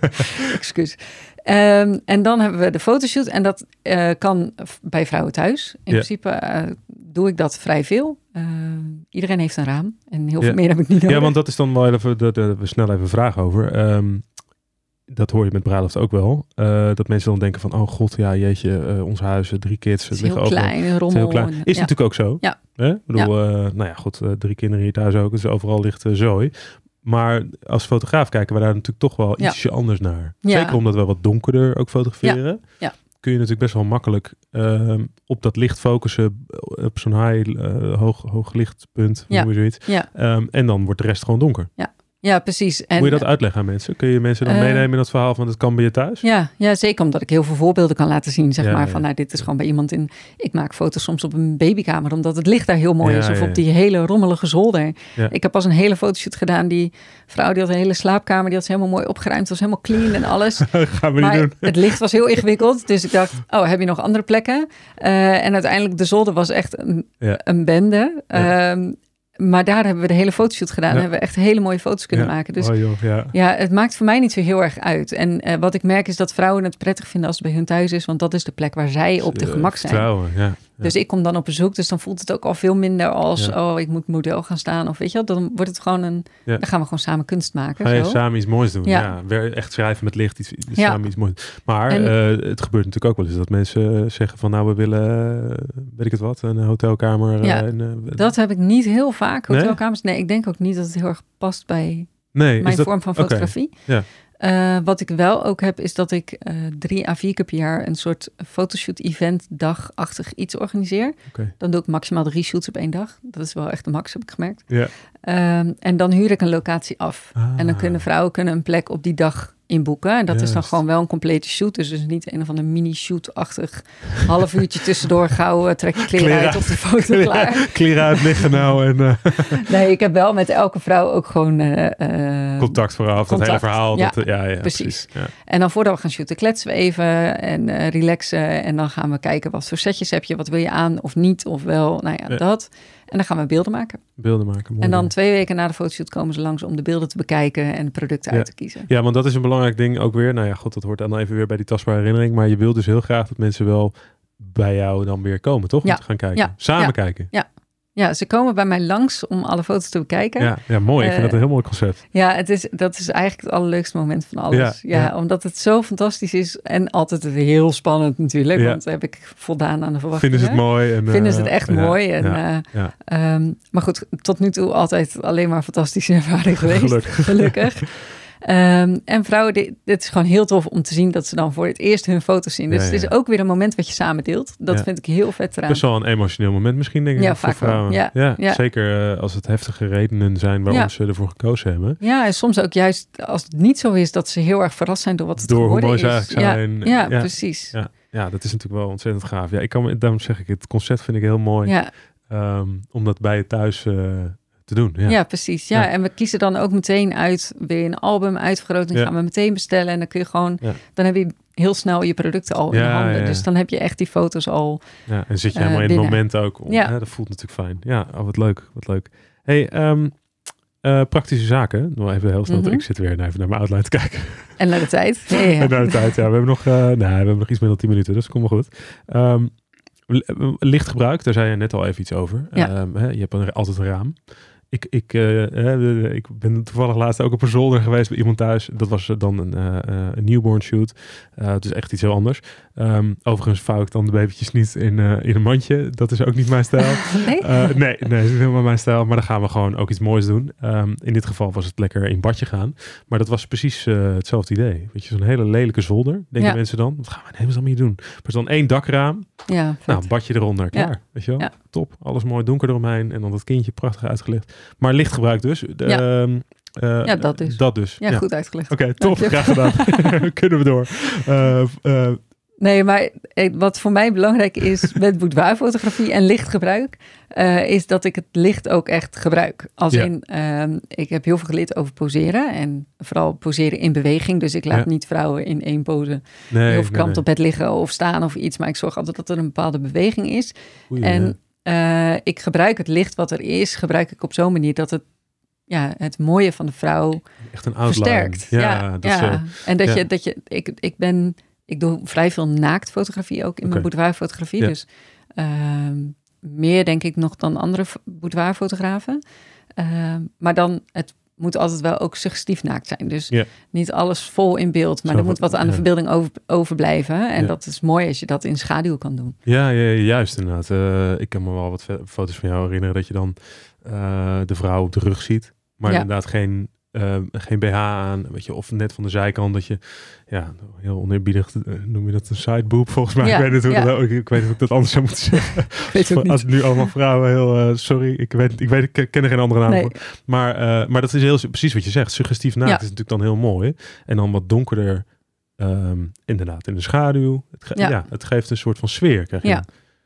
<laughs>
Excuus. Ehm, en dan hebben we de fotoshoot en dat eh, kan bij vrouwen thuis. In
Ja.
principe eh, doe ik dat vrij veel. Eh, iedereen heeft een raam en heel
Ja.
veel meer heb ik niet nodig.
Ja, want dat is dan wel even, dat dat we snel even vragen over. Ehm, dat hoor je met bruiloft ook wel. Eh, dat mensen dan denken van, oh god, ja jeetje, eh, ons huis, drie kids,
het is
liggen
heel
overal.
klein, rommel.
is heel klein. Is
ja.
natuurlijk ook zo.
Ja.
Hè? Ik bedoel, eh, nou ja, goed, drie kinderen hier thuis ook, dus overal ligt zooi. Maar als fotograaf kijken we daar natuurlijk toch wel
Ja.
ietsje anders naar.
Ja.
Zeker omdat we wat donkerder ook fotograferen.
Ja.
Kun je natuurlijk best wel makkelijk ehm, op dat licht focussen, op zo'n high, hoog, hoog lichtpunt, hoe
Ja.
je zoiets.
Ja,
Ehm, en dan wordt de rest gewoon donker.
ja, precies. En,
Moet je dat uitleggen aan mensen? Kun je mensen dan
Eh,
meenemen in dat verhaal van het kan bij je thuis?
Ja, ja, zeker omdat ik heel veel voorbeelden kan laten zien. Zeg
Ja,
maar
ja.
van, nou, dit is gewoon bij iemand in. Ik maak foto's soms op een babykamer, omdat het licht daar heel mooi
Ja,
is. Of
ja, ja.
op die hele rommelige zolder.
Ja.
Ik heb pas een hele fotoshoot gedaan. Die vrouw die had een hele slaapkamer, die had ze helemaal mooi opgeruimd. was helemaal clean en alles. <laughs>
Gaan we
maar
niet doen.
het licht was heel ingewikkeld. Dus ik dacht, oh, heb je nog andere plekken? Eh, en uiteindelijk, de zolder was echt een,
Ja.
een bende.
Ja.
Maar daar hebben we de hele fotoshoot gedaan.
Ja.
En hebben we echt hele mooie foto's kunnen
Ja.
maken. Dus
Oh joh, ja.
ja, het maakt voor mij niet zo heel erg uit. En eh, wat ik merk is dat vrouwen het prettig vinden als het bij hun thuis is, want dat is de plek waar zij op de gemak zijn.
Vertrouwen, ja.
Dus ik kom dan op bezoek, dus dan voelt het ook al veel minder als, oh, ik moet model gaan staan of weet je wel. Dan wordt het gewoon een, dan gaan we gewoon samen kunst maken.
Ga je
zo.
samen iets moois doen? Ja. Echt schrijven met licht, iets, samen iets moois. Maar
En-
eh, het gebeurt natuurlijk ook wel eens dat mensen eh, zeggen van nou we willen, eh, weet ik het wat, een hotelkamer.
Ja,
en,
Dat heb ik niet heel vaak, hotelkamers. Nee, ik denk ook niet dat het heel erg past bij
nee,
mijn
dat,
vorm van fotografie.
Ja.
Eh, wat ik wel ook heb, is dat ik eh, drie à vier keer per jaar een soort fotoshoot-event dagachtig iets organiseer. Dan doe ik maximaal drie shoots op één dag. Dat is wel echt de max, heb ik gemerkt.
Ja.
Ehm, en dan huur ik een locatie af. En dan
Ah.
kunnen vrouwen kunnen een plek op die dag inboeken. En dat is dan gewoon wel een complete shoot. Dus dus niet een of andere mini-shoot-achtig half uurtje tussendoor gauw. trek je kleren,
Kleren
uit op de foto klaar.
Kleren uit liggen nou en eh, <laughs>
Nee, ik heb wel met elke vrouw ook gewoon... eh, eh,
contact vooraf, dat hele verhaal.
Ja,
dat, ja, ja, precies.
precies.
Ja.
En dan voordat we gaan shooten, kletsen we even en relaxen. En dan gaan we kijken wat voor setjes heb je, wat wil je aan of niet, of wel, nou ja,
Ja.
dat. En dan gaan we beelden maken.
Beelden maken. mooi
En dan twee weken na de fotoshoot komen ze langs om de beelden te bekijken en de producten
Ja.
uit te kiezen.
Ja, want dat is een belangrijk ding ook weer. Nou ja, goed, dat hoort dan even weer bij die tastbare herinnering. Maar je wil dus heel graag dat mensen wel bij jou dan weer komen, toch? Om
Ja.
te gaan kijken.
Ja.
Samen kijken.
Ja, ze komen bij mij langs om alle foto's te bekijken. Ja,
Ja, ja mooi. Ik vind
Eh,
dat een heel mooi concept.
het is, dat is eigenlijk het allerleukste moment van alles.
Ja,
Ja,
ja.
omdat het zo fantastisch is en altijd heel spannend natuurlijk.
Ja.
Want heb ik voldaan aan de verwachtingen.
Vinden ze het mooi? En,
Vinden ze
eh,
het echt
ja,
mooi. En,
ja,
eh,
ja.
ehm, maar goed, tot nu toe altijd alleen maar fantastische ervaring <laughs> geweest.
Gelukkig.
Gelukkig. Ehm, en vrouwen, dit, dit is gewoon heel tof om te zien dat ze dan voor het eerst hun foto's zien. Dus
Ja,
het is ook weer een moment wat je samen deelt. Dat
Ja.
vind ik heel vet eraan.
Best wel een emotioneel moment misschien, denk ik,
Ja,
voor
vaak
vrouwen.
Ja.
Zeker eh, als het heftige redenen zijn waarom ze ervoor gekozen hebben.
Ja, en soms ook juist als het niet zo is, dat ze heel erg verrast zijn door wat het
Door hoe mooi ze
is.
eigenlijk zijn.
Ja, precies. Ja,
dat is natuurlijk wel ontzettend gaaf. Ja, ik kan, daarom zeg ik, het concept vind ik heel mooi ehm, om dat bij je thuis eh, te doen. Ja.
ja. precies. Ja.
Ja.
en we kiezen dan ook meteen uit, weer een album uitvergroting
Ja.
gaan we meteen bestellen. En dan kun je gewoon, dan heb je heel snel je producten al in handen. Dus dan heb je echt die foto's al.
Ja, en zit je
Eh,
helemaal in het moment ook. Om,
Ja.
hè, dat voelt natuurlijk fijn. Ja, oh, wat leuk, wat leuk. Hey, ehm, eh, praktische zaken. Nog even heel snel.
Mhm.
Ik zit weer even naar mijn outline te kijken.
En naar de tijd. Ja, ja. <laughs>
En naar de tijd. Ja, we hebben nog, eh nou, we hebben nog iets meer dan 10 minuten, dus komt wel goed. Ehm, lichtgebruik, daar zei je net al even iets over.
Ja.
Ehm, hè, je hebt een, altijd een raam. Ik, ik, eh, ik ben toevallig laatst ook op een zolder geweest bij iemand thuis. Dat was eh, dan een, een newborn shoot. Eh, het is echt iets heel anders. Ehm, overigens vouw ik dan de babytjes niet in, in een mandje. Dat is ook niet mijn stijl. <laughs>
Nee?
Nee, nee, dat is niet helemaal mijn stijl. Maar dan gaan we gewoon ook iets moois doen. Ehm, in dit geval was het lekker in badje gaan. Maar dat was precies hetzelfde idee. Weet je, zo'n hele lelijke zolder, denken
Ja.
mensen dan. Wat gaan we in hemelsnaam hier doen? Maar er is dan één dakraam.
Ja, vet.
Nou, badje eronder, klaar.
Ja.
Weet je wel?
Ja.
Top. Alles mooi donker eromheen. En dan dat kindje prachtig uitgelicht. Maar lichtgebruik dus. De,
Ja.
ehm, eh,
Ja, dat dus.
Dat dus.
ja, goed uitgelegd.
Oké, top.
Dank je.
Graag gedaan. <laughs> <laughs> Kunnen we door. Eh, eh,
Nee, maar wat voor mij belangrijk is <laughs> met boudoirfotografie en lichtgebruik, is dat ik het licht ook echt gebruik. Als
Ja.
in, ehm, ik heb heel veel geleerd over poseren en vooral poseren in beweging. Dus ik laat
Ja.
niet vrouwen in één pose
nee,
heel verkrampt
nee,
op bed liggen of staan of iets. Maar ik zorg altijd dat er een bepaalde beweging is.
Oei,
En eh, ik gebruik het licht wat er is, gebruik ik op zo'n manier dat het ja, het mooie van de vrouw
echt een outline.
versterkt.
Ja,
Ja,
dat is,
ja.
eh,
en dat
ja.
je, dat je, ik, ik ben, ik doe vrij veel naaktfotografie ook in mijn boudoirfotografie. Dus ehm, meer denk ik nog dan andere boudoirfotografen. Ehm, maar dan, het moet altijd wel ook suggestief naakt zijn. Dus niet alles vol in beeld, maar
Zo
er moet
wat-
aan de verbeelding over, overblijven. En
Ja.
dat is mooi als je dat in schaduw kan doen.
Ja, ja, juist inderdaad. Eh, ik kan me wel wat foto's van jou herinneren dat je dan eh, de vrouw op de rug ziet. Maar inderdaad geen, eh, geen BH aan. Weet je, of net van de zijkant dat je, ja, heel oneerbiedig eh, noem je dat een sideboob volgens mij.
Ja,
ik, weet niet hoe
ja.
dat, ik, ik weet niet hoe ik dat anders zou moeten zeggen. <laughs>
Ik weet
Als
niet.
nu allemaal vrouwen heel, eh, sorry, ik weet, ik weet, ik ken er geen andere naam
Nee.
voor. Maar, eh, maar dat is heel precies wat je zegt. Suggestief naakt
Ja.
is natuurlijk dan heel mooi. En dan wat donkerder, ehm, inderdaad, in de schaduw. Het. Ja. het geeft een soort van sfeer. Krijg je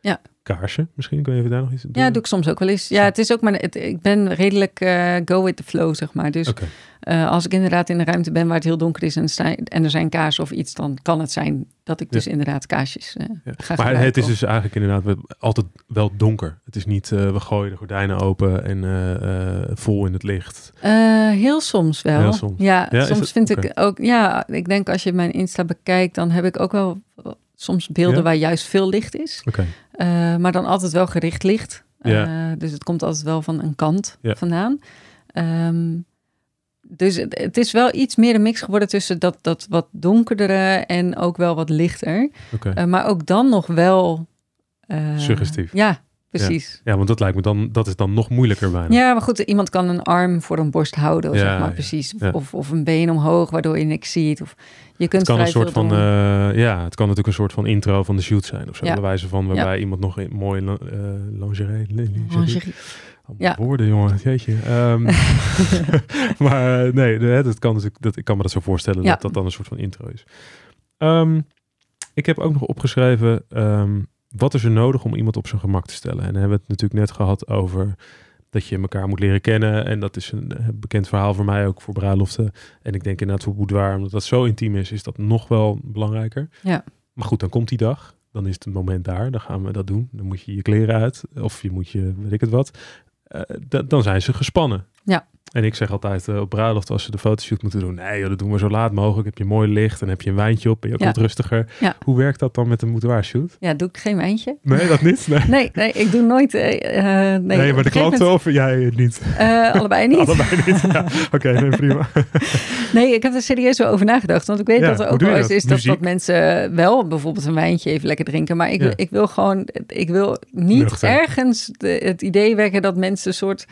Ja.
Kaarsen, misschien kun je even daar nog iets doen.
Ja, doe ik soms ook wel eens. Ja, het is ook maar. Het, ik ben redelijk eh, go with the flow, zeg maar. Dus eh, als ik inderdaad in een ruimte ben waar het heel donker is en, sta- en er zijn kaarsen of iets, dan kan het zijn dat ik dus inderdaad kaarsjes eh,
Ja.
ga
Maar het is dus eigenlijk inderdaad altijd wel donker. Het is niet, we gooien de gordijnen open en vol in het licht.
Heel soms wel.
Heel soms.
Ja, soms vind ik ook. Ja, ik denk als je mijn Insta bekijkt, dan heb ik ook wel soms beelden
Ja?
waar juist veel licht is. Eh, maar dan altijd wel gericht licht.
Ja.
Eh, dus het komt altijd wel van een kant
Ja.
vandaan. Ehm, dus het, het is wel iets meer een mix geworden tussen dat, dat wat donkerdere en ook wel wat lichter. Eh, maar ook dan nog wel...
Suggestief.
Ja, precies.
Ja, want dat lijkt me dan, dat is dan nog moeilijker bijna.
Ja, maar goed, iemand kan een arm voor een borst houden,
Ja,
zeg maar,
ja,
precies. Of, of een been omhoog, waardoor je niks ziet. Of je kunt
Het kan een soort van, eh, ja, het kan natuurlijk een soort van intro van de shoot zijn of zo.
Ja.
Bij wijze van waarbij iemand nog in mooie eh lingerie, lingerie,
Lingerie. Ja.
woorden, jongen, jeetje. Ehm, <laughs> <laughs> maar eh, nee, dat kan natuurlijk, dat, ik kan me dat zo voorstellen dat dat dan een soort van intro is. Ehm, ik heb ook nog opgeschreven, ehm, wat is er nodig om iemand op zijn gemak te stellen? En dan hebben we het natuurlijk net gehad over dat je elkaar moet leren kennen. En dat is een eh, bekend verhaal voor mij ook voor bruiloften. En ik denk inderdaad voor boudoir, omdat dat zo intiem is, is dat nog wel belangrijker.
Ja.
Maar goed, dan komt die dag. Dan is het moment daar. Dan gaan we dat doen. Dan moet je je kleren uit. Of je moet je, weet ik het wat. Eh, da- dan zijn ze gespannen.
Ja.
En ik zeg altijd uh, op bruiloft als ze de fotoshoot moeten doen. Nee, joh, dat doen we zo laat mogelijk. Heb je mooi licht en heb je een wijntje op. Ben je ook
Ja.
wat rustiger.
Ja.
Hoe werkt dat dan met een boudoir shoot?
Ja, doe ik geen wijntje?
Nee, dat niet? Nee,
Nee, nee, ik doe nooit... eh, eh, nee,
nee, maar de klanten of jij niet?
eh, allebei niet.
Allebei niet. Ja. <laughs> Oké, nee, prima.
Nee, ik heb er serieus wel over nagedacht. Want ik weet dat er ook wel eens is dat, dat mensen wel bijvoorbeeld een wijntje even lekker drinken. Maar ik, ik wil gewoon, ik wil niet
Nuchter.
ergens de- het idee wekken dat mensen een soort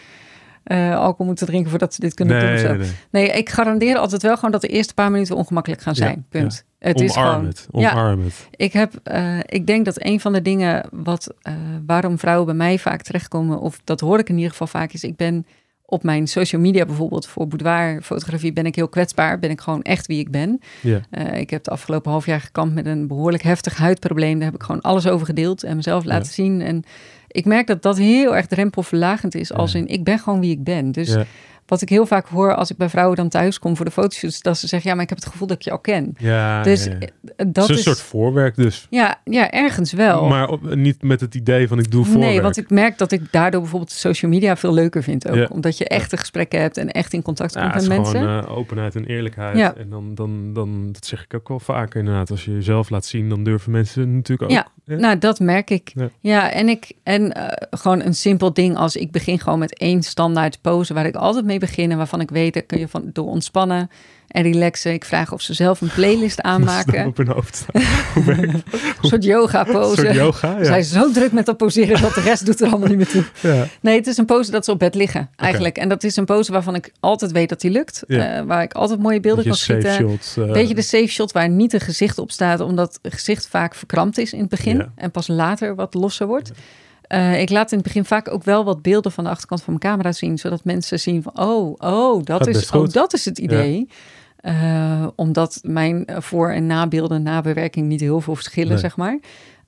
eh, alcohol moeten drinken voordat ze dit kunnen doen.
Nee,
zo.
nee, nee.
Nee, ik garandeer altijd wel gewoon dat de eerste paar minuten ongemakkelijk gaan
Ja,
zijn. Punt. Het is gewoon.
het. Omarm het.
Ik heb, eh, ik denk dat een van de dingen wat, eh, waarom vrouwen bij mij vaak terechtkomen, of dat hoor ik in ieder geval vaak, is ik ben op mijn social media bijvoorbeeld voor boudoirfotografie ben ik heel kwetsbaar. Ben ik gewoon echt wie ik ben.
Ja.
Eh, ik heb de afgelopen half jaar gekampt met een behoorlijk heftig huidprobleem. Daar heb ik gewoon alles over gedeeld en mezelf laten zien. En ik merk dat dat heel erg drempelverlagend is. Als in, ik ben gewoon wie ik ben. Dus
Ja.
Wat ik heel vaak hoor als ik bij vrouwen dan thuis kom voor de fotoshoots, dat ze zeggen, ja, maar ik heb het gevoel dat ik je al ken.
Ja,
dus
ja, ja.
eh, dat
is een
is...
soort voorwerk dus.
Ja, ja, ergens wel.
Maar op- niet met het idee van ik doe voorwerk.
Nee, want ik merk dat ik daardoor bijvoorbeeld social media veel leuker vind ook.
Ja.
Omdat je echte gesprekken hebt en echt in contact komt
het is
met mensen.
gewoon eh, openheid en eerlijkheid.
Ja.
En dan, dan, dan, dat zeg ik ook wel vaker inderdaad. Als je jezelf laat zien, dan durven mensen natuurlijk ook.
Ja. Nou, dat merk ik.
Ja.
Ja, en ik en eh, gewoon een simpel ding als ik begin gewoon met één standaard pose waar ik altijd mee begin en waarvan ik weet dat kun je van door ontspannen en relaxen. Ik vraag of ze zelf een playlist <laughs> aanmaken.
op hun hoofd? <laughs>
Een soort yoga
Een soort
pose.
yoga?
Ze
Ja.
zijn zo druk met dat poseren dat de rest doet er allemaal niet meer toe.
ja.
Nee, het is een pose dat ze op bed liggen eigenlijk. En dat is een pose waarvan ik altijd weet dat die lukt.
Ja.
Eh, waar ik altijd mooie beelden kan
Beetje
schieten.
shots. eh,
Beetje de safe shot waar niet een gezicht op staat, omdat het gezicht vaak verkrampt is in het begin en pas later wat losser wordt. Eh, ik laat in het begin vaak ook wel wat beelden van de achterkant van mijn camera zien, zodat mensen zien van, oh, oh, dat,
Gaat
is, oh dat is het idee. Eh, omdat mijn eh, voor- en nabeelden, nabewerking niet heel veel verschillen,
Nee.
zeg maar.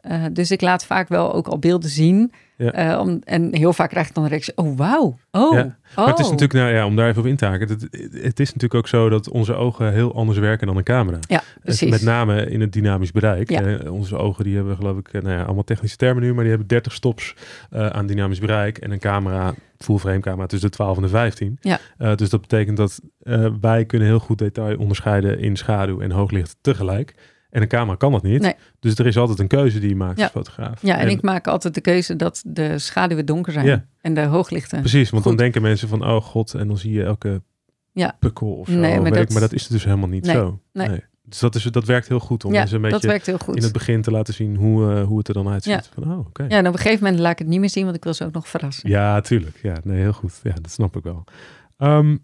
Eh, dus ik laat vaak wel ook al beelden zien.
Ja.
Eh, om, en heel vaak krijg ik dan de reactie, oh wauw, oh,
Ja.
oh.
Maar het is natuurlijk, nou ja, om daar even op in te haken. Het, het is natuurlijk ook zo dat onze ogen heel anders werken dan een camera.
Ja, precies.
Met name in het dynamisch bereik.
Ja.
Eh, onze ogen die hebben geloof ik, nou ja, allemaal technische termen nu, maar die hebben 30 stops aan dynamisch bereik. En een camera, full frame camera, tussen de 12 en de 15.
Ja.
Eh, dus dat betekent dat wij kunnen heel goed detail onderscheiden in schaduw en hooglicht tegelijk. En een camera kan dat niet.
Nee.
Dus er is altijd een keuze die je maakt
Ja.
als fotograaf.
Ja, en, ik maak altijd de keuze dat de schaduwen donker zijn en de hooglichten.
Precies, want
Goed.
dan denken mensen van, oh god, en dan zie je elke
Ja.
pukkel of zo.
Nee, maar dat-
maar dat is dus helemaal niet
Nee,
zo.
nee.
Dus dat, is, dat werkt heel goed om
ja,
een beetje
werkt heel goed.
in het begin te laten zien hoe, eh, hoe het er dan uitziet.
Ja.
Van, oh, oké.
Ja, en op een gegeven moment laat ik het niet meer zien, want ik wil ze ook nog verrassen.
Ja, tuurlijk. Ja, nee, heel goed. Ja, dat snap ik wel. Ehm,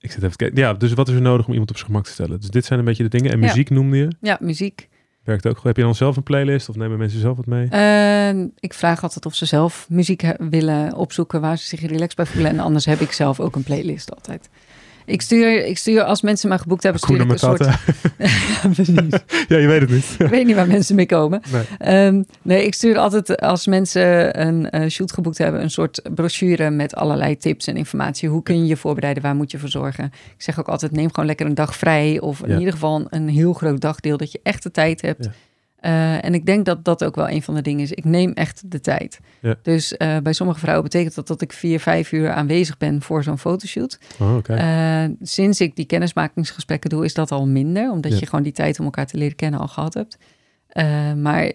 ik zit even kijken. Ja, dus wat is er nodig om iemand op zijn gemak te stellen? Dus dit zijn een beetje de dingen. En
Ja.
muziek noemde je.
Ja, muziek.
Werkt ook goed. Heb je dan zelf een playlist of nemen mensen zelf wat mee?
Eh, ik vraag altijd of ze zelf muziek willen opzoeken waar ze zich relaxed bij voelen. En anders heb ik zelf ook een playlist altijd. Ik stuur, ik stuur als mensen mij geboekt hebben, stuur ik een soort... <laughs> Ja, precies. <laughs>
ja, je weet het niet.
Ik weet niet waar mensen mee komen.
Nee.
Ehm, nee, ik stuur altijd als mensen een eh, shoot geboekt hebben, een soort brochure met allerlei tips en informatie. Hoe kun je je voorbereiden? Waar moet je voor zorgen? Ik zeg ook altijd: neem gewoon lekker een dag vrij. Of in
Ja.
ieder geval een heel groot dagdeel dat je echt de tijd hebt.
Ja.
Eh, en ik denk dat dat ook wel een van de dingen is. Ik neem echt de tijd.
Ja.
Dus eh, bij sommige vrouwen betekent dat dat ik vier, vijf uur aanwezig ben voor zo'n fotoshoot.
Oh.
Eh, sinds ik die kennismakingsgesprekken doe, is dat al minder. Omdat
Ja.
je gewoon die tijd om elkaar te leren kennen al gehad hebt. Maar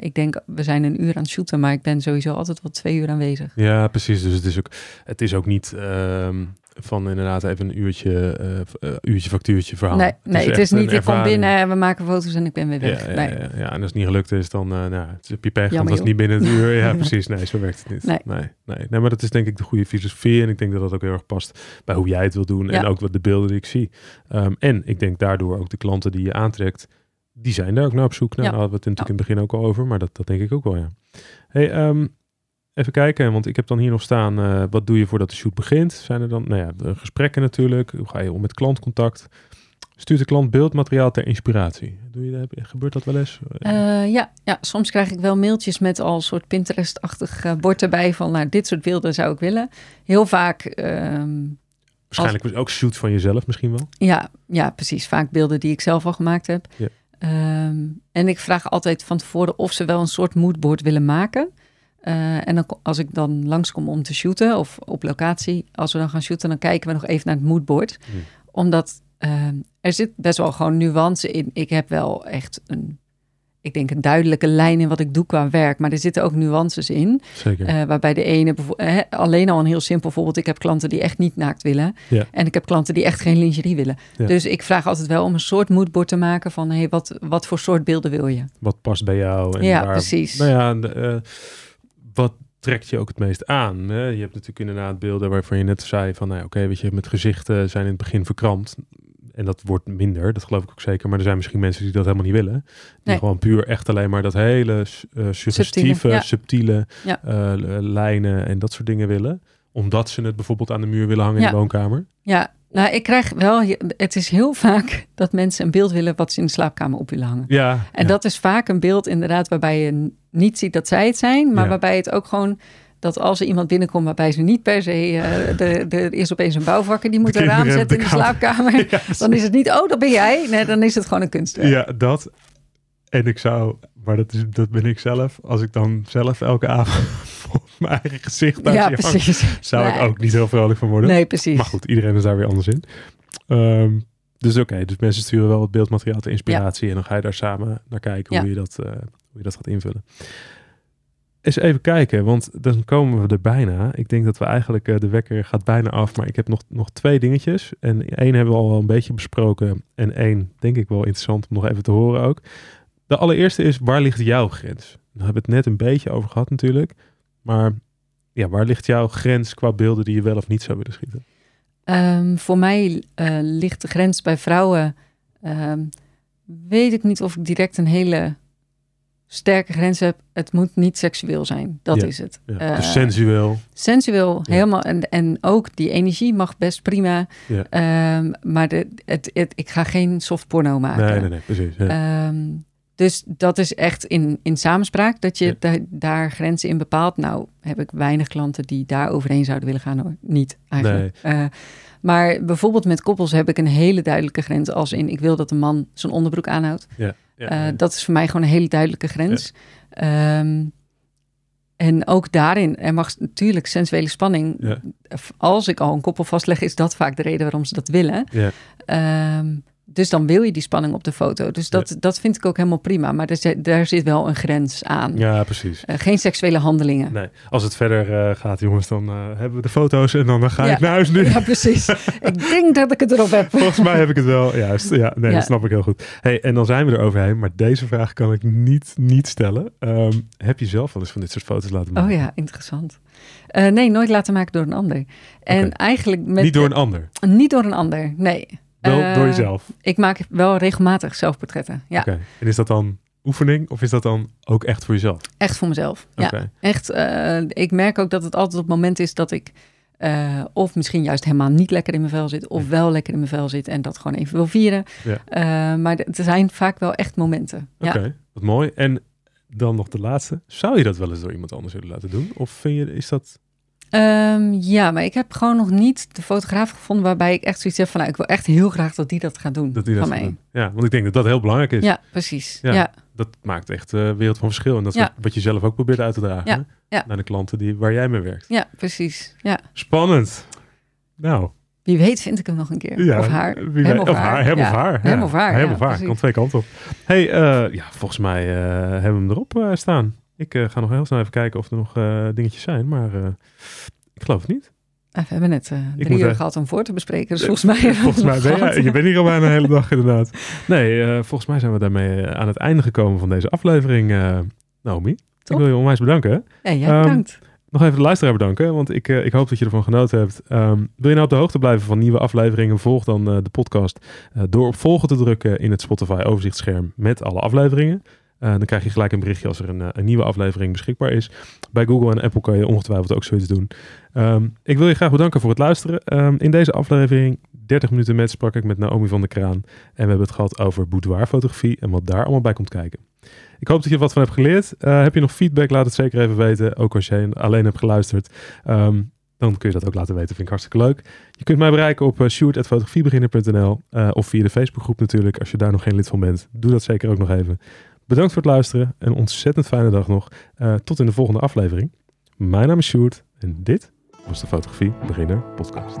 ik denk, we zijn een uur aan het shooten, maar ik ben sowieso altijd wel twee uur aanwezig.
Ja, precies. Dus het is ook, het is ook niet ehm, van inderdaad even een uurtje, eh, uurtje factuurtje verhaal.
nee, nee het is niet, ik kom binnen en we maken foto's en ik ben weer weg.
Ja, ja,
nee.
ja, ja, en als het niet gelukt is, dan uh, nou, het is pech, want
Jammer,
dat is niet binnen het uur. Ja, <laughs> precies. Nee, zo werkt het niet.
Nee.
Nee. Nee, nee. maar dat is denk ik de goede filosofie en ik denk dat dat ook heel erg past bij hoe jij het wil doen en ook wat de beelden die ik zie. Ehm, en ik denk daardoor ook de klanten die je aantrekt, die zijn daar ook naar op zoek. Nou, daar hadden we het natuurlijk in het begin ook al over, maar dat, dat denk ik ook wel, ja. Hey, ehm, even kijken, want ik heb dan hier nog staan, eh, wat doe je voordat de shoot begint? Zijn er dan, nou ja, gesprekken natuurlijk. Hoe ga je om met klantcontact? Stuurt de klant beeldmateriaal ter inspiratie? Doe je, dat- gebeurt dat wel eens?
Eh, ja, ja, soms krijg ik wel mailtjes met al soort Pinterest-achtig eh, bord erbij van, nou, dit soort beelden zou ik willen. Heel vaak, ehm,
Waarschijnlijk ook shoot van jezelf misschien wel.
ja, ja, precies. Vaak beelden die ik zelf al gemaakt heb.
Ja.
Ehm, en ik vraag altijd van tevoren of ze wel een soort moodboard willen maken. Eh, en dan, als ik dan langskom om te shooten of op locatie, als we dan gaan shooten, dan kijken we nog even naar het moodboard.
Hmm.
Omdat eh, er zit best wel gewoon nuance in. Ik heb wel echt een, ik denk een duidelijke lijn in wat ik doe qua werk, maar er zitten ook nuances in.
Zeker.
Eh, waarbij de ene, alleen al een heel simpel voorbeeld, ik heb klanten die echt niet naakt willen.
Ja.
En ik heb klanten die echt geen lingerie willen.
Ja.
Dus ik vraag altijd wel om een soort moodboard te maken van, hey, wat, wat voor soort beelden wil je?
Wat past bij jou? En
Ja,
waar-
precies.
Nou ja, de, eh, wat trekt je ook het meest aan? Hè? Je hebt natuurlijk inderdaad beelden waarvan je net zei van, nou ja, oké, weet je, met gezichten zijn in het begin verkrampt. En dat wordt minder, dat geloof ik ook zeker. Maar er zijn misschien mensen die dat helemaal niet willen. Die
Nee.
gewoon puur echt alleen maar dat hele eh, suggestieve,
ja.
subtiele
Ja.
eh, l- lijnen en dat soort dingen willen. Omdat ze het bijvoorbeeld aan de muur willen hangen in de woonkamer.
Ja, nou, ik krijg wel, het is heel vaak dat mensen een beeld willen wat ze in de slaapkamer op willen hangen.
Ja,
En
ja.
dat is vaak een beeld inderdaad waarbij je niet ziet dat zij het zijn, maar
Ja.
waarbij het ook gewoon dat als er iemand binnenkomt waarbij ze niet per se, eh, er is opeens een bouwvakker die moet een raam zetten in de slaapkamer, <laughs>
Ja,
dan is het niet, oh dat ben jij, nee, dan is het gewoon een kunstwerk.
Ja, dat. En ik zou, maar dat, is, dat ben ik zelf. Als ik dan zelf elke avond <laughs> voor mijn eigen gezicht daar
Ja,
zou ik ook niet heel vrolijk van worden.
Nee, precies.
Maar goed, iedereen is daar weer anders in. Ehm, dus oké, dus mensen sturen wel het beeldmateriaal ter inspiratie en dan ga je daar samen naar kijken
Ja.
hoe, je dat, eh, hoe je dat gaat invullen. Eens even kijken, want dan komen we er bijna. Ik denk dat we eigenlijk, eh, de wekker gaat bijna af, maar ik heb nog, nog twee dingetjes. En één hebben we al wel een beetje besproken en één denk ik wel interessant om nog even te horen ook. De allereerste is, waar ligt jouw grens? Daar hebben we het net een beetje over gehad natuurlijk. Maar ja, waar ligt jouw grens qua beelden die je wel of niet zou willen schieten?
Ehm, voor mij eh, ligt de grens bij vrouwen. ehm, weet ik niet of ik direct een hele sterke grens heb. Het moet niet seksueel zijn. Dat
Ja,
is het.
Ja,
Eh,
dus sensueel.
sensueel,
Ja.
helemaal. En, en ook die energie mag best prima. Ehm, maar de, het, het, ik ga geen soft porno maken.
Nee, nee, nee, precies. Ja.
Dus dat is echt in, in samenspraak dat je
Ja.
da- daar grenzen in bepaalt. Nou, heb ik weinig klanten die daar overheen zouden willen gaan hoor. Niet eigenlijk. Eh, maar bijvoorbeeld met koppels heb ik een hele duidelijke grens. Als in, ik wil dat een man zijn onderbroek aanhoudt.
ja,
Eh. Dat is voor mij gewoon een hele duidelijke grens. Ehm, en ook daarin, er mag natuurlijk sensuele spanning.
Ja.
Als ik al een koppel vastleg, is dat vaak de reden waarom ze dat willen.
Ja.
Ehm, dus dan wil je die spanning op de foto. Dus dat, dat vind ik ook helemaal prima. Maar er daar zit wel een grens aan.
ja, precies.
Eh, geen seksuele handelingen.
Nee, als het verder eh, gaat, jongens, dan eh, hebben we de foto's en dan, dan ga
Ja.
ik naar huis nu.
Ja, precies. <laughs> ik denk dat ik het erop heb.
Volgens mij heb ik het wel. <laughs> Juist. Ja, nee,
Ja.
dat snap ik heel goed. Hey, en dan zijn we er overheen, maar deze vraag kan ik niet, niet stellen. Ehm, heb je zelf wel eens van dit soort foto's laten maken?
Oh ja, interessant. Nee, nooit laten maken door een ander. En eigenlijk met,
Niet door een ander,
niet door een ander, nee.
Wel
Eh,
door jezelf.
Ik maak wel regelmatig zelfportretten. Ja.
En is dat dan oefening of is dat dan ook echt voor jezelf?
echt voor mezelf. Ja, echt. eh, ik merk ook dat het altijd op het moment is dat ik eh, of misschien juist helemaal niet lekker in mijn vel zit, of wel lekker in mijn vel zit en dat gewoon even wil vieren.
Ja.
Eh, maar er zijn vaak wel echt momenten.
Oké,
Ja.
wat mooi. En dan nog de laatste. Zou je dat wel eens door iemand anders willen laten doen? Of vind je, is dat...
Ehm, ja, maar ik heb gewoon nog niet de fotograaf gevonden waarbij ik echt zoiets heb van, nou, ik wil echt heel graag dat die dat gaat doen
dat die dat
mij.
doen? Ja, want ik denk dat dat heel belangrijk is.
Ja, precies.
Ja.
Ja.
Dat maakt echt een wereld van verschil. En dat is
Ja.
wat, je zelf ook probeert uit te dragen.
Ja.
Naar de klanten die, waar jij mee werkt.
ja, precies. Ja.
Spannend. Nou,
Wie weet vind ik hem nog een keer. of haar.
wie
Hem of haar.
Hem of haar.
Hem of haar,
Hem of haar. Kan twee kanten op. hey, eh, ja, volgens mij eh, hebben we hem erop eh, staan. Ik eh, ga nog heel snel even kijken of er nog eh, dingetjes zijn. Maar eh, ik geloof het niet.
Ah, we hebben net drie uur gehad om voor te bespreken. Dus volgens mij <laughs> hebben
Volgens mij ben
gehad.
je, je bent hier al bijna de hele dag inderdaad. <laughs> Nee, volgens mij zijn we daarmee aan het einde gekomen van deze aflevering. Naomi, ik
Top.
wil je onwijs bedanken.
Ja, jij
Ehm,
bedankt.
Nog even de luisteraar bedanken, want ik, ik hoop dat je ervan genoten hebt. Ehm, wil je nou op de hoogte blijven van nieuwe afleveringen? Volg dan de podcast door op volgen te drukken in het Spotify overzichtsscherm met alle afleveringen. Eh, dan krijg je gelijk een berichtje als er een, eh, een nieuwe aflevering beschikbaar is. Bij Google en Apple kan je ongetwijfeld ook zoiets doen. Ehm, ik wil je graag bedanken voor het luisteren. Ehm, in deze aflevering, 30 minuten met, sprak ik met Naomi van der Kraan. En we hebben het gehad over boudoirfotografie en wat daar allemaal bij komt kijken. Ik hoop dat je er wat van hebt geleerd. Eh, heb je nog feedback, laat het zeker even weten. Ook als je alleen hebt geluisterd. Ehm, dan kun je dat ook laten weten. Vind ik hartstikke leuk. Je kunt mij bereiken op sjoerd.fotografiebeginner.nl eh, of via de Facebookgroep natuurlijk. Als je daar nog geen lid van bent, doe dat zeker ook nog even. Bedankt voor het luisteren en ontzettend fijne dag nog. Eh, tot in de volgende aflevering. Mijn naam is Sjoerd en dit was de Fotografie Beginner Podcast.